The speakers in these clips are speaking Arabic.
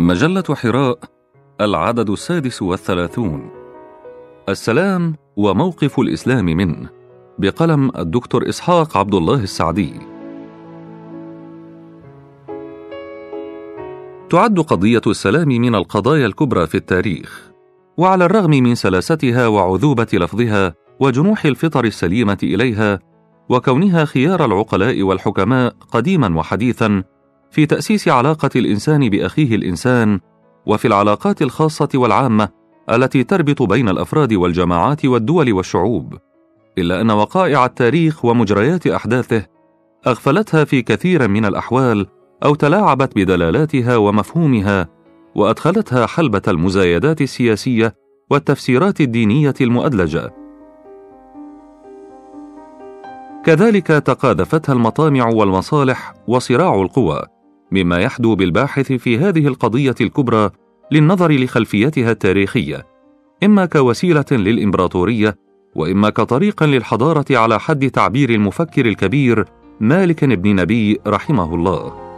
مجلة حراء العدد السادس والثلاثون. السلام وموقف الإسلام منه بقلم الدكتور إسحاق عبد الله السعدي. تعد قضية السلام من القضايا الكبرى في التاريخ وعلى الرغم من سلاستها وعذوبة لفظها وجنوح الفطر السليمة إليها وكونها خيار العقلاء والحكماء قديما وحديثا في تأسيس علاقة الإنسان بأخيه الإنسان وفي العلاقات الخاصة والعامة التي تربط بين الأفراد والجماعات والدول والشعوب إلا أن وقائع التاريخ ومجريات أحداثه أغفلتها في كثير من الأحوال أو تلاعبت بدلالاتها ومفهومها وأدخلتها حلبة المزايدات السياسية والتفسيرات الدينية المؤدلجة. كذلك تقاذفتها المطامع والمصالح وصراع القوى. مما يحدو بالباحث في هذه القضية الكبرى للنظر لخلفيتها التاريخية. إما كوسيلة للإمبراطورية وإما كطريق للحضارة على حد تعبير المفكر الكبير مالك بن نبي رحمه الله.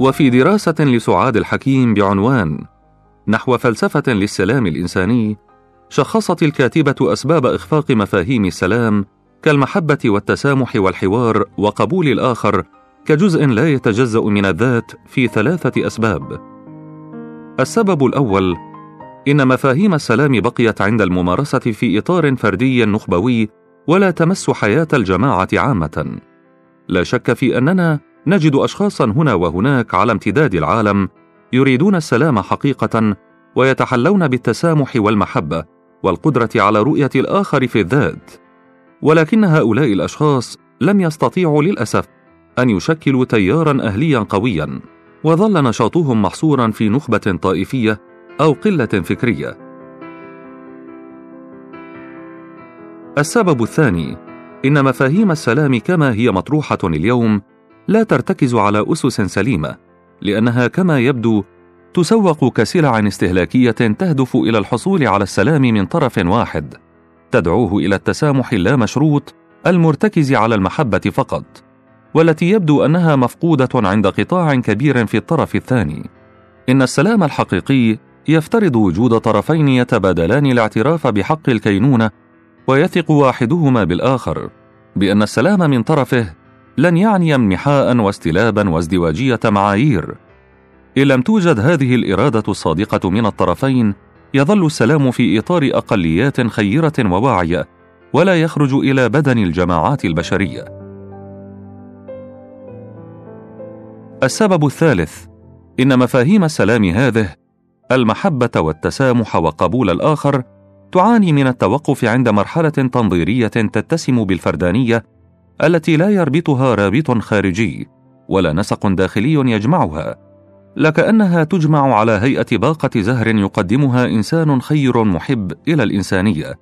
وفي دراسة لسعاد الحكيم بعنوان نحو فلسفة للسلام الإنساني شخصت الكاتبة أسباب إخفاق مفاهيم السلام كالمحبة والتسامح والحوار وقبول الآخر كجزء لا يتجزأ من الذات في ثلاثة أسباب. السبب الأول إن مفاهيم السلام بقيت عند الممارسة في إطار فردي نخبوي ولا تمس حياة الجماعة عامة. لا شك في أننا نجد اشخاصا هنا وهناك على امتداد العالم يريدون السلام حقيقة ويتحلون بالتسامح والمحبة والقدرة على رؤية الآخر في الذات. ولكن هؤلاء الأشخاص لم يستطيعوا للأسف أن يشكلوا تيارا اهليا قويا وظل نشاطهم محصورا في نخبة طائفية أو قلة فكرية. السبب الثاني إن مفاهيم السلام كما هي مطروحة اليوم لا ترتكز على أسس سليمة لأنها كما يبدو تسوق كسلع استهلاكية تهدف إلى الحصول على السلام من طرف واحد تدعوه إلى التسامح اللامشروط المرتكز على المحبة فقط. والتي يبدو أنها مفقودة عند قطاع كبير في الطرف الثاني. إن السلام الحقيقي يفترض وجود طرفين يتبادلان الاعتراف بحق الكينونة ويثق واحدهما بالآخر بأن السلام من طرفه لن يعني امنحاء واستلابا وازدواجية معايير. إن لم توجد هذه الإرادة الصادقة من الطرفين يظل السلام في إطار أقليات خيرة وواعية ولا يخرج إلى بدن الجماعات البشرية. السبب الثالث إن مفاهيم السلام هذه المحبة والتسامح وقبول الآخر تعاني من التوقف عند مرحلة تنظيرية تتسم بالفردانية التي لا يربطها رابط خارجي ولا نسق داخلي يجمعها. لكأنها تجمع على هيئة باقة زهر يقدمها إنسان خير محب إلى الإنسانية.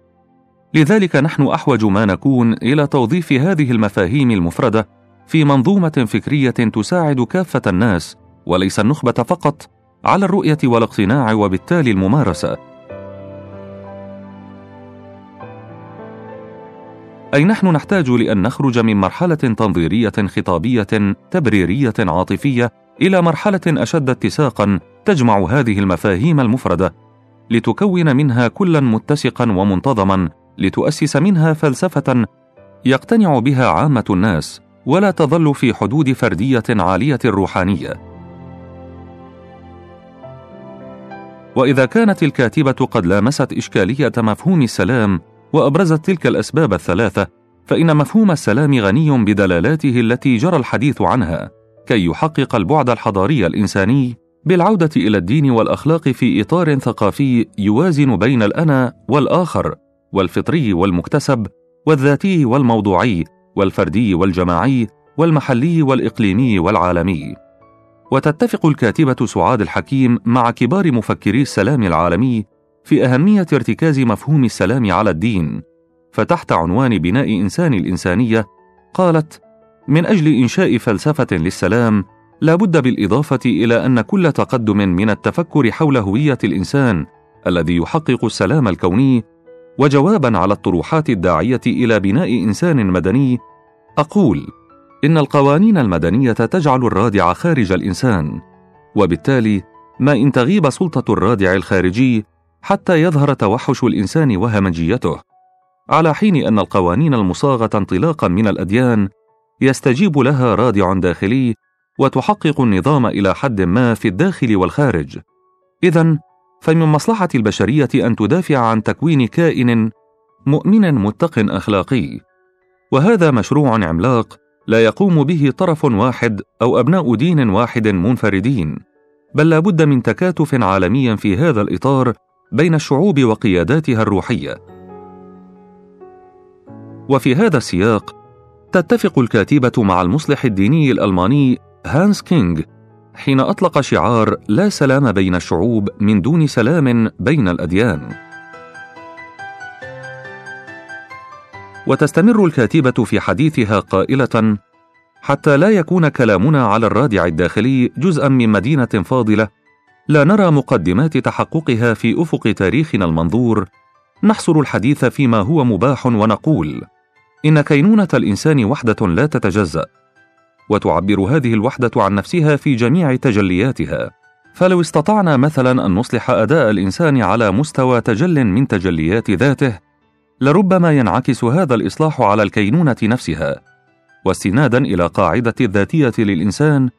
لذلك نحن أحوج ما نكون إلى توظيف هذه المفاهيم المفردة في منظومة فكرية تساعد كافة الناس وليس النخبة فقط على الرؤية والاقتناع وبالتالي الممارسة. أي نحن نحتاج لأن نخرج من مرحلة تنظيرية خطابية تبريرية عاطفية إلى مرحلة أشد اتساقا تجمع هذه المفاهيم المفردة لتكون منها كلا متسقا ومنتظما لتؤسس منها فلسفة يقتنع بها عامة الناس. ولا تظل في حدود فردية عالية الروحانية. وإذا كانت الكاتبة قد لامست إشكالية مفهوم السلام وأبرزت تلك الأسباب الثلاثة فإن مفهوم السلام غني بدلالاته التي جرى الحديث عنها كي يحقق البعد الحضاري الإنساني بالعودة إلى الدين والأخلاق في إطار ثقافي يوازن بين الأنا والآخر والفطري والمكتسب والذاتي والموضوعي والفردي والجماعي والمحلي والإقليمي والعالمي. وتتفق الكاتبة سعاد الحكيم مع كبار مفكري السلام العالمي في أهمية ارتكاز مفهوم السلام على الدين. فتحت عنوان بناء إنسان الإنسانية قالت من أجل إنشاء فلسفة للسلام لا بد بالإضافة إلى أن كل تقدم من التفكر حول هوية الإنسان الذي يحقق السلام الكوني وجوابا على الطروحات الداعية إلى بناء إنسان مدني أقول إن القوانين المدنية تجعل الرادع خارج الإنسان وبالتالي ما إن تغيب سلطة الرادع الخارجي حتى يظهر توحش الإنسان وهمجيته. على حين أن القوانين المصاغة انطلاقا من الأديان يستجيب لها رادع داخلي وتحقق النظام إلى حد ما في الداخل والخارج. إذا فمن مصلحة البشرية أن تدافع عن تكوين كائن مؤمن متق أخلاقي. وهذا مشروع عملاق لا يقوم به طرف واحد أو أبناء دين واحد منفردين بل لا بد من تكاتف عالمي في هذا الإطار بين الشعوب وقياداتها الروحية. وفي هذا السياق تتفق الكاتبة مع المصلح الديني الألماني هانس كينغ حين أطلق شعار لا سلام بين الشعوب من دون سلام بين الأديان. وتستمر الكاتبة في حديثها قائلة: حتى لا يكون كلامنا على الرادع الداخلي جزءا من مدينة فاضلة، لا نرى مقدمات تحققها في أفق تاريخنا المنظور، نحصر الحديث فيما هو مباح ونقول: إن كينونة الإنسان وحدة لا تتجزأ، وتعبر هذه الوحدة عن نفسها في جميع تجلياتها. فلو استطعنا مثلا أن نصلح أداء الإنسان على مستوى تجل من تجليات ذاته لربما ينعكس هذا الإصلاح على الكينونة نفسها. واستنادا إلى قاعدة الذاتية للإنسان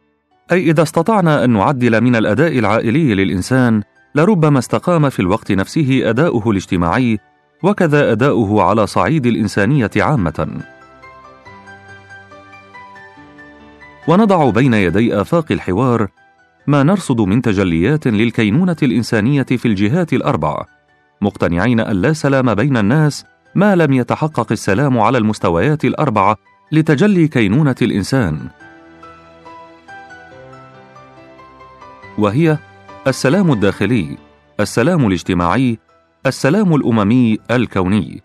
أي إذا استطعنا أن نعدل من الأداء العائلي للإنسان لربما استقام في الوقت نفسه أداؤه الاجتماعي وكذا أداؤه على صعيد الإنسانية عامة. ونضع بين يدي آفاق الحوار ما نرصد من تجليات للكينونة الإنسانية في الجهات الأربع، مقتنعين أن لا سلام بين الناس ما لم يتحقق السلام على المستويات الأربعة لتجلي كينونة الإنسان. وهي السلام الداخلي، السلام الاجتماعي، السلام الأممي الكوني.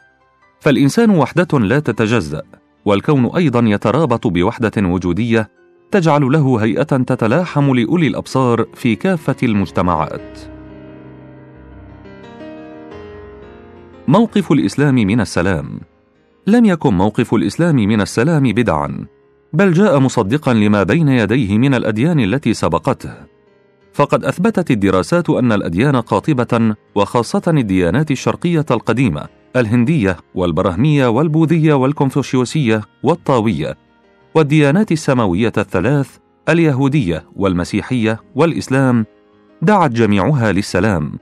فالإنسان وحدة لا تتجزأ، والكون أيضا يترابط بوحدة وجودية تجعل له هيئة تتلاحم لأولي الأبصار في كافة المجتمعات. موقف الإسلام من السلام. لم يكن موقف الإسلام من السلام بدعا بل جاء مصدقا لما بين يديه من الأديان التي سبقته. فقد أثبتت الدراسات أن الأديان قاطبة وخاصة الديانات الشرقية القديمة الهندية والبرهمية والبوذية والكونفوشيوسية والطاوية. والديانات السماوية الثلاث اليهودية والمسيحية والإسلام دعت جميعها للسلام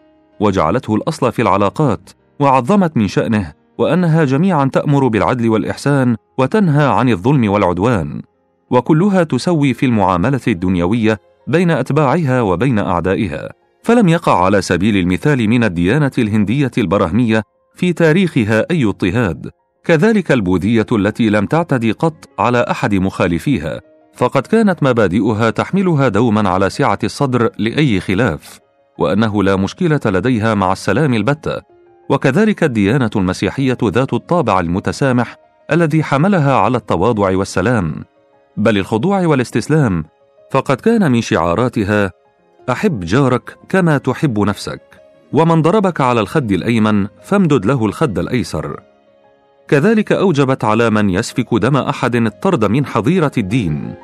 وجعلته الأصل في العلاقات وعظمت من شأنه وأنها جميعا تأمر بالعدل والإحسان وتنهى عن الظلم والعدوان. وكلها تسوي في المعاملة الدنيوية بين أتباعها وبين أعدائها. فلم يقع على سبيل المثال من الديانة الهندية البرهمية في تاريخها أي اضطهاد. كذلك البوذية التي لم تعتدي قط على أحد مخالفيها فقد كانت مبادئها تحملها دوما على سعة الصدر لأي خلاف وأنه لا مشكلة لديها مع السلام البتة وكذلك الديانة المسيحية ذات الطابع المتسامح الذي حملها على التواضع والسلام. بل الخضوع والاستسلام فقد كان من شعاراتها أحب جارك كما تحب نفسك ومن ضربك على الخد الأيمن فامدد له الخد الأيسر. كذلك أوجبت على من يسفك دم أحد الطرد من حظيرة الدين.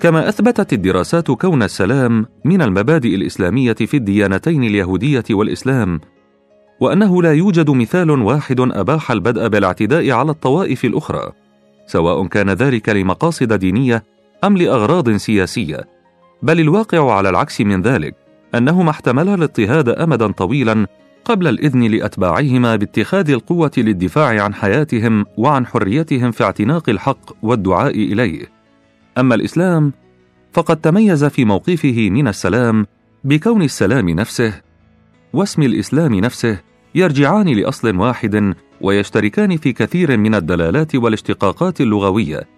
كما أثبتت الدراسات كون السلام من المبادئ الإسلامية في الديانتين اليهودية والإسلام وأنه لا يوجد مثال واحد أباح البدء بالاعتداء على الطوائف الأخرى سواء كان ذلك لمقاصد دينية أم لأغراض سياسية بل الواقع على العكس من ذلك. أنهما احتملا الاضطهاد أمدا طويلا قبل الإذن لأتباعهما باتخاذ القوة للدفاع عن حياتهم وعن حريتهم في اعتناق الحق والدعاء إليه. أما الإسلام فقد تميز في موقفه من السلام بكون السلام نفسه واسم الإسلام نفسه يرجعان لأصل واحد ويشتركان في كثير من الدلالات والاشتقاقات اللغوية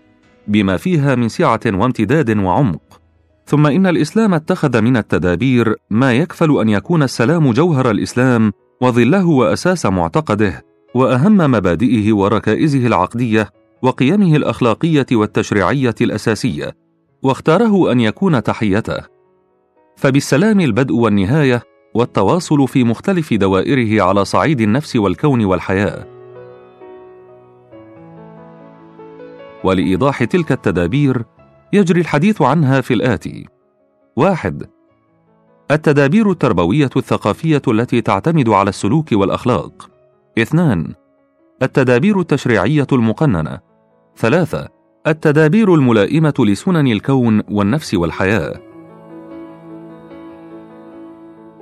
بما فيها من سعة وامتداد وعمق. ثم إن الإسلام اتخذ من التدابير ما يكفل أن يكون السلام جوهر الإسلام وظله وأساس معتقده وأهم مبادئه وركائزه العقدية وقيمه الأخلاقية والتشريعية الأساسية واختاره أن يكون تحيته. فبالسلام البدء والنهاية والتواصل في مختلف دوائره على صعيد النفس والكون والحياة. ولإيضاح تلك التدابير يجري الحديث عنها في الآتي: واحد: التدابير التربوية الثقافية التي تعتمد على السلوك والأخلاق. اثنان: التدابير التشريعية المقننة. ثلاثة: التدابير الملائمة لسنن الكون والنفس والحياة.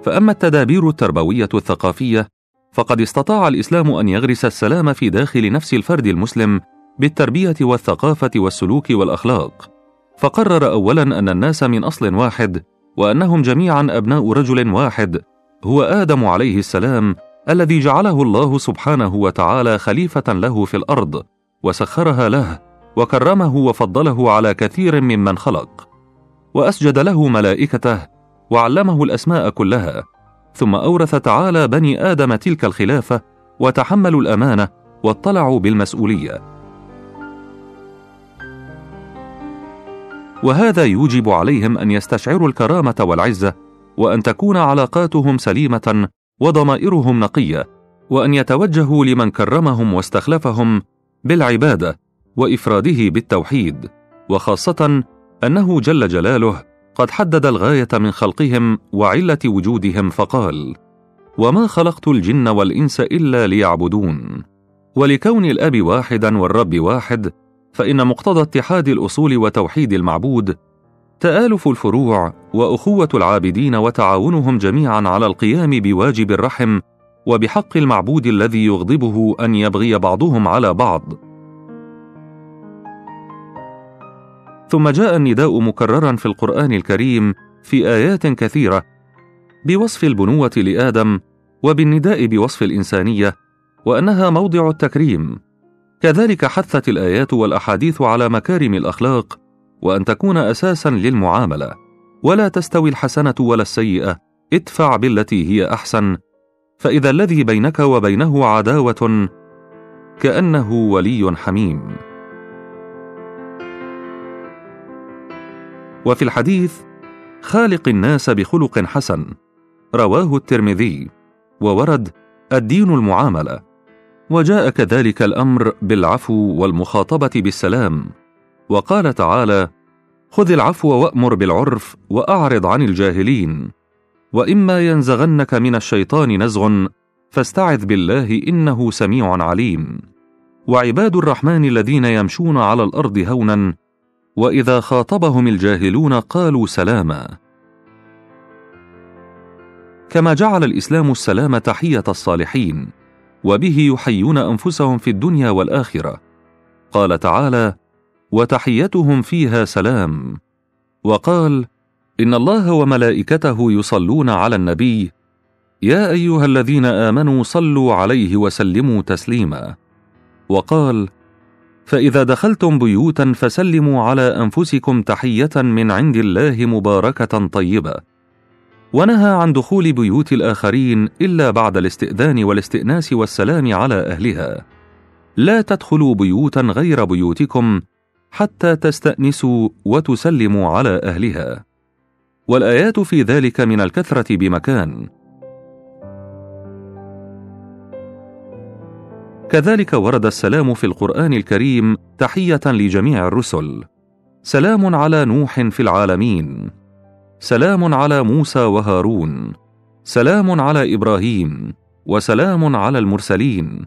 فأما التدابير التربوية الثقافية فقد استطاع الإسلام أن يغرس السلام في داخل نفس الفرد المسلم بالتربية والثقافة والسلوك والأخلاق. فقرر أولا أن الناس من أصل واحد وأنهم جميعا أبناء رجل واحد هو آدم عليه السلام الذي جعله الله سبحانه وتعالى خليفة له في الأرض وسخرها له وكرمه وفضله على كثير ممن خلق. وأسجد له ملائكته وعلمه الأسماء كلها. ثم أورث تعالى بني آدم تلك الخلافة وتحملوا الأمانة واطلعوا بالمسؤولية. وهذا يوجب عليهم أن يستشعروا الكرامة والعزة وأن تكون علاقاتهم سليمة وضمائرهم نقية وأن يتوجهوا لمن كرمهم واستخلفهم بالعبادة وإفراده بالتوحيد وخاصة أنه جل جلاله قد حدد الغاية من خلقهم وعلة وجودهم فقال وما خلقت الجن والإنس إلا ليعبدون ولكون الأب واحدا والرب واحد فإن مقتضى اتحاد الأصول وتوحيد المعبود تآلف الفروع وأخوة العابدين وتعاونهم جميعا على القيام بواجب الرحم وبحق المعبود الذي يغضبه أن يبغي بعضهم على بعض. ثم جاء النداء مكررا في القرآن الكريم في آيات كثيرة بوصف البنوة لآدم وبالنداء بوصف الإنسانية وأنها موضع التكريم. كذلك حثت الآيات والأحاديث على مكارم الأخلاق وأن تكون أساسا للمعاملة. ولا تستوي الحسنة ولا السيئة ادفع بالتي هي أحسن. فإذا الذي بينك وبينه عداوة كأنه ولي حميم. وفي الحديث خالق الناس بخلق حسن رواه الترمذي. وورد الدين المعاملة. وجاء كذلك الأمر بالعفو والمخاطبة بالسلام. وقال تعالى خذ العفو وأمر بالعرف وأعرض عن الجاهلين. وإما ينزغنك من الشيطان نزغ فاستعذ بالله إنه سميع عليم. وعباد الرحمن الذين يمشون على الأرض هونا وإذا خاطبهم الجاهلون قالوا سلاما. كما جعل الإسلام السلام تحية الصالحين. وبه يحيون أنفسهم في الدنيا والآخرة. قال تعالى وتحيتهم فيها سلام. وقال إن الله وملائكته يصلون على النبي. يا أيها الذين آمنوا صلوا عليه وسلموا تسليما. وقال فإذا دخلتم بيوتا فسلموا على أنفسكم تحية من عند الله مباركة طيبة. ونهى عن دخول بيوت الآخرين إلا بعد الاستئذان والاستئناس والسلام على أهلها. لا تدخلوا بيوتا غير بيوتكم حتى تستأنسوا وتسلموا على أهلها. والآيات في ذلك من الكثرة بمكان. كذلك ورد السلام في القرآن الكريم تحية لجميع الرسل. سلام على نوح في العالمين. سلام على موسى وهارون. سلام على إبراهيم وسلام على المرسلين.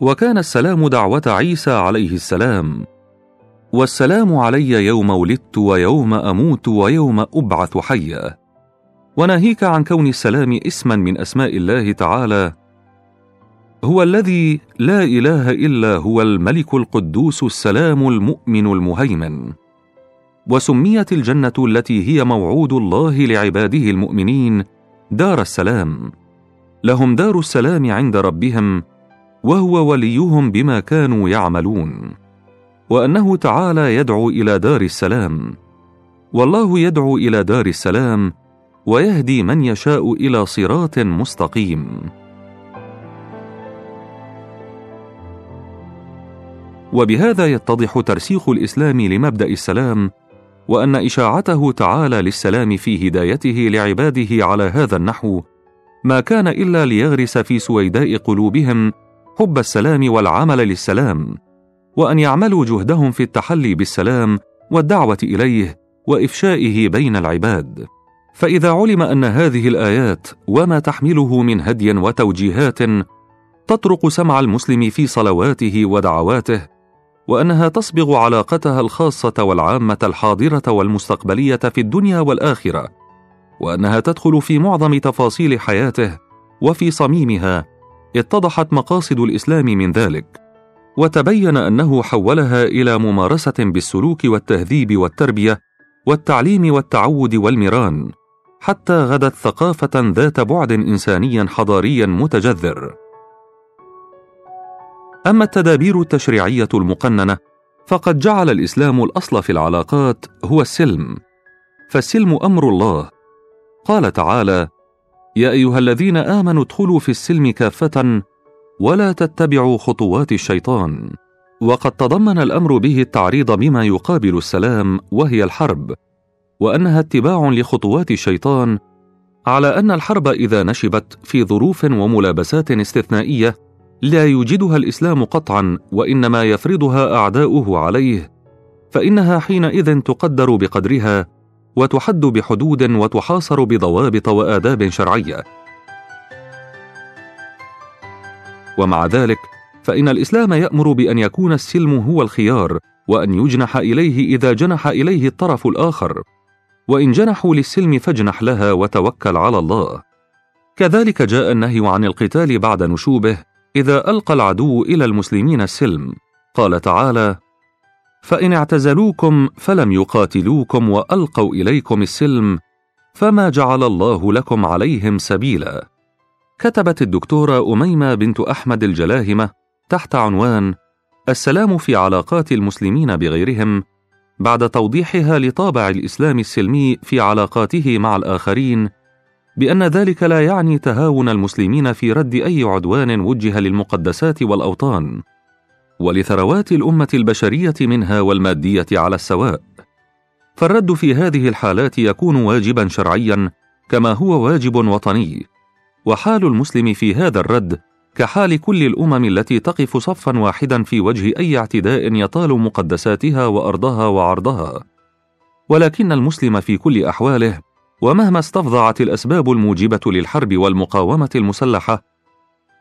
وكان السلام دعوة عيسى عليه السلام. والسلام علي يوم ولدت ويوم أموت ويوم أبعث حيا. وناهيك عن كون السلام اسما من أسماء الله تعالى. هو الذي لا إله إلا هو الملك القدوس السلام المؤمن المهيمن. وسميت الجنة التي هي موعود الله لعباده المؤمنين دار السلام. لهم دار السلام عند ربهم وهو وليهم بما كانوا يعملون. وأنه تعالى يدعو إلى دار السلام. والله يدعو إلى دار السلام ويهدي من يشاء إلى صراط مستقيم. وبهذا يتضح ترسيخ الإسلام لمبدأ السلام وأن إشاعته تعالى للسلام في هدايته لعباده على هذا النحو ما كان إلا ليغرس في سويداء قلوبهم حب السلام والعمل للسلام وأن يعملوا جهدهم في التحلي بالسلام والدعوة إليه وإفشائه بين العباد. فإذا علم أن هذه الآيات وما تحمله من هدي وتوجيهات تطرق سمع المسلم في صلواته ودعواته وأنها تصبغ علاقتها الخاصة والعامة الحاضرة والمستقبلية في الدنيا والآخرة وأنها تدخل في معظم تفاصيل حياته وفي صميمها اتضحت مقاصد الإسلام من ذلك. وتبين أنه حولها إلى ممارسة بالسلوك والتهذيب والتربية والتعليم والتعود والمران حتى غدت ثقافة ذات بعد انساني حضاري متجذر. أما التدابير التشريعية المقننة فقد جعل الإسلام الأصل في العلاقات هو السلم. فالسلم أمر الله. قال تعالى يا أيها الذين آمنوا ادخلوا في السلم كافة ولا تتبعوا خطوات الشيطان. وقد تضمن الأمر به التعريض بما يقابل السلام وهي الحرب وأنها اتباع لخطوات الشيطان على أن الحرب إذا نشبت في ظروف وملابسات استثنائية لا يوجدها الإسلام قطعا وإنما يفرضها أعداؤه عليه فإنها حينئذ تقدر بقدرها وتحد بحدود وتحاصر بضوابط وآداب شرعية. ومع ذلك فإن الإسلام يأمر بأن يكون السلم هو الخيار وأن يجنح إليه إذا جنح إليه الطرف الآخر. وإن جنحوا للسلم فاجنح لها وتوكل على الله. كذلك جاء النهي عن القتال بعد نشوبه إذا ألقى العدو إلى المسلمين السلم قال تعالى فإن اعتزلوكم فلم يقاتلوكم وألقوا إليكم السلم فما جعل الله لكم عليهم سبيلا. كتبت الدكتورة أميمة بنت أحمد الجلاهمة تحت عنوان السلام في علاقات المسلمين بغيرهم بعد توضيحها لطابع الإسلام السلمي في علاقاته مع الآخرين بأن ذلك لا يعني تهاون المسلمين في رد أي عدوان وجه للمقدسات والأوطان ولثروات الأمة البشرية منها والمادية على السواء. فالرد في هذه الحالات يكون واجبا شرعيا كما هو واجب وطني. وحال المسلم في هذا الرد كحال كل الأمم التي تقف صفا واحدا في وجه أي اعتداء يطال مقدساتها وأرضها وعرضها. ولكن المسلم في كل أحواله ومهما استفضعت الأسباب الموجبة للحرب والمقاومة المسلحة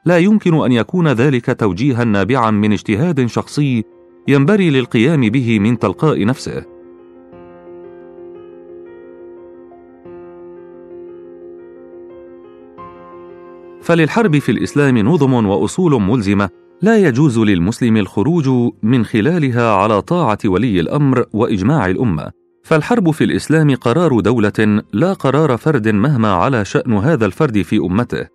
لا يمكن أن يكون ذلك توجيها نابعا من اجتهاد شخصي ينبري للقيام به من تلقاء نفسه. فللحرب في الإسلام نظم وأصول ملزمة لا يجوز للمسلم الخروج من خلالها على طاعة ولي الأمر وإجماع الأمة. فالحرب في الإسلام قرار دولة لا قرار فرد مهما على شأن هذا الفرد في أمته.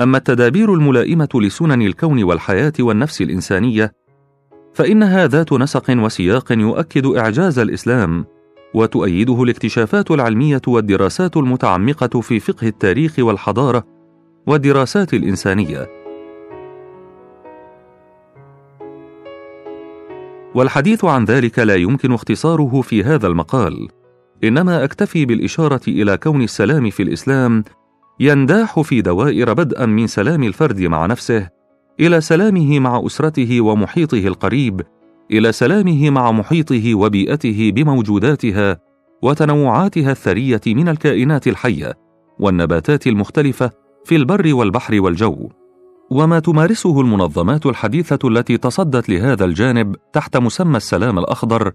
أما التدابير الملائمة لسنن الكون والحياة والنفس الإنسانية فإنها ذات نسق وسياق يؤكد إعجاز الإسلام وتؤيده الاكتشافات العلمية والدراسات المتعمقة في فقه التاريخ والحضارة والدراسات الإنسانية. والحديث عن ذلك لا يمكن اختصاره في هذا المقال إنما أكتفي بالإشارة إلى كون السلام في الإسلام ينداح في دوائر بدءا من سلام الفرد مع نفسه إلى سلامه مع أسرته ومحيطه القريب إلى سلامه مع محيطه وبيئته بموجوداتها وتنوعاتها الثرية من الكائنات الحية والنباتات المختلفة في البر والبحر والجو. وما تمارسه المنظمات الحديثة التي تصدت لهذا الجانب تحت مسمى السلام الأخضر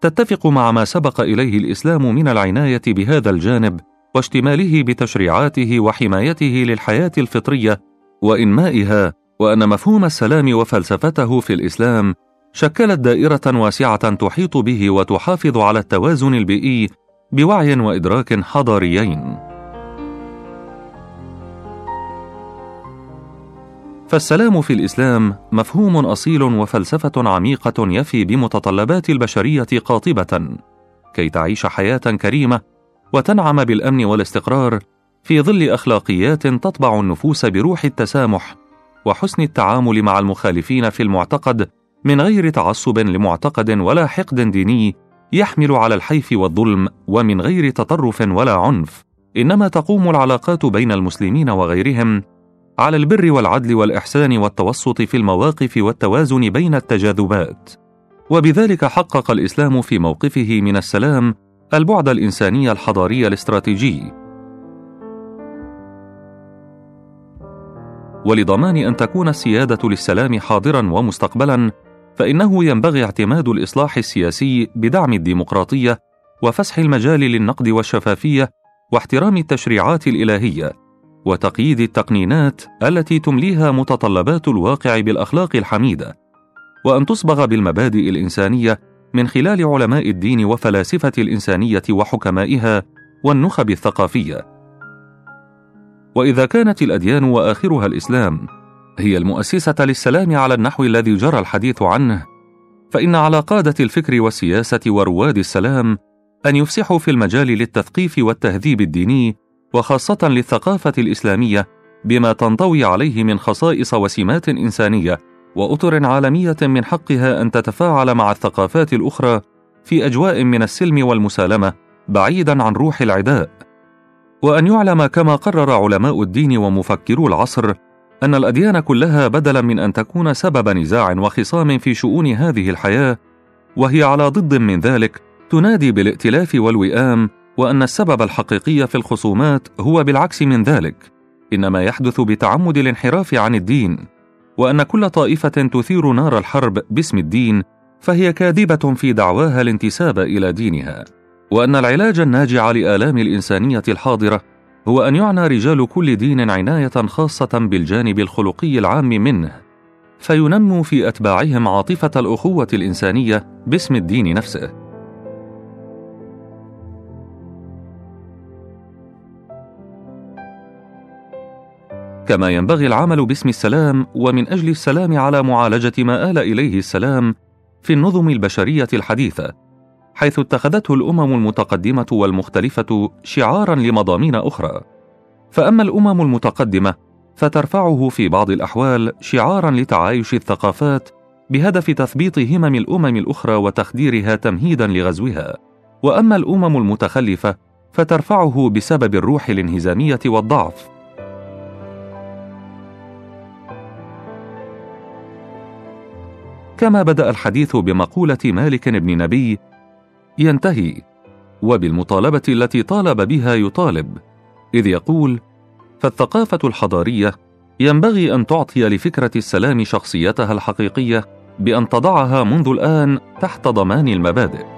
تتفق مع ما سبق إليه الإسلام من العناية بهذا الجانب واشتماله بتشريعاته وحمايته للحياة الفطرية وإنمائها وأن مفهوم السلام وفلسفته في الإسلام شكلت دائرة واسعة تحيط به وتحافظ على التوازن البيئي بوعي وإدراك حضاريين. فالسلام في الإسلام مفهوم أصيل وفلسفة عميقة يفي بمتطلبات البشرية قاطبة كي تعيش حياة كريمة وتنعم بالأمن والاستقرار في ظل أخلاقيات تطبع النفوس بروح التسامح وحسن التعامل مع المخالفين في المعتقد من غير تعصب لمعتقد ولا حقد ديني يحمل على الحيف والظلم ومن غير تطرف ولا عنف. إنما تقوم العلاقات بين المسلمين وغيرهم على البر والعدل والإحسان والتوسط في المواقف والتوازن بين التجاذبات. وبذلك حقق الإسلام في موقفه من السلام البعد الإنساني الحضاري الاستراتيجي. ولضمان أن تكون السيادة للسلام حاضرا ومستقبلا فإنه ينبغي اعتماد الإصلاح السياسي بدعم الديمقراطية وفسح المجال للنقد والشفافية واحترام التشريعات الإلهية. وتقييد التقنينات التي تمليها متطلبات الواقع بالأخلاق الحميدة وأن تصبغ بالمبادئ الإنسانية من خلال علماء الدين وفلاسفة الإنسانية وحكمائها والنخب الثقافية. وإذا كانت الأديان وآخرها الإسلام هي المؤسسة للسلام على النحو الذي جرى الحديث عنه فإن على قادة الفكر والسياسة ورواد السلام أن يفسحوا في المجال للتثقيف والتهذيب الديني وخاصة للثقافة الإسلامية بما تنطوي عليه من خصائص وسمات إنسانية وأطر عالمية من حقها أن تتفاعل مع الثقافات الأخرى في أجواء من السلم والمسالمة بعيدا عن روح العداء. وأن يعلم كما قرر علماء الدين ومفكرو العصر أن الأديان كلها بدلا من أن تكون سبب نزاع وخصام في شؤون هذه الحياة وهي على ضد من ذلك تنادي بالائتلاف والوئام وأن السبب الحقيقي في الخصومات هو بالعكس من ذلك إنما يحدث بتعمد الانحراف عن الدين وأن كل طائفة تثير نار الحرب باسم الدين فهي كاذبة في دعواها الانتساب إلى دينها وأن العلاج الناجع لآلام الإنسانية الحاضرة هو أن يعنى رجال كل دين عناية خاصة بالجانب الخلقي العام منه فينموا في أتباعهم عاطفة الأخوة الإنسانية باسم الدين نفسه. كما ينبغي العمل باسم السلام ومن أجل السلام على معالجة ما آل إليه السلام في النظم البشرية الحديثة حيث اتخذته الأمم المتقدمة والمختلفة شعارا لمضامين أخرى. فأما الأمم المتقدمة فترفعه في بعض الأحوال شعارا لتعايش الثقافات بهدف تثبيط همم الأمم الأخرى وتخديرها تمهيدا لغزوها. وأما الأمم المتخلفة فترفعه بسبب الروح الانهزامية والضعف كما بدأ الحديث بمقولة مالك بن نبي ينتهي وبالمطالبة التي طالب بها يطالب إذ يقول فالثقافة الحضارية ينبغي أن تعطي لفكرة السلام شخصيتها الحقيقية بأن تضعها منذ الآن تحت ضمان المبادئ.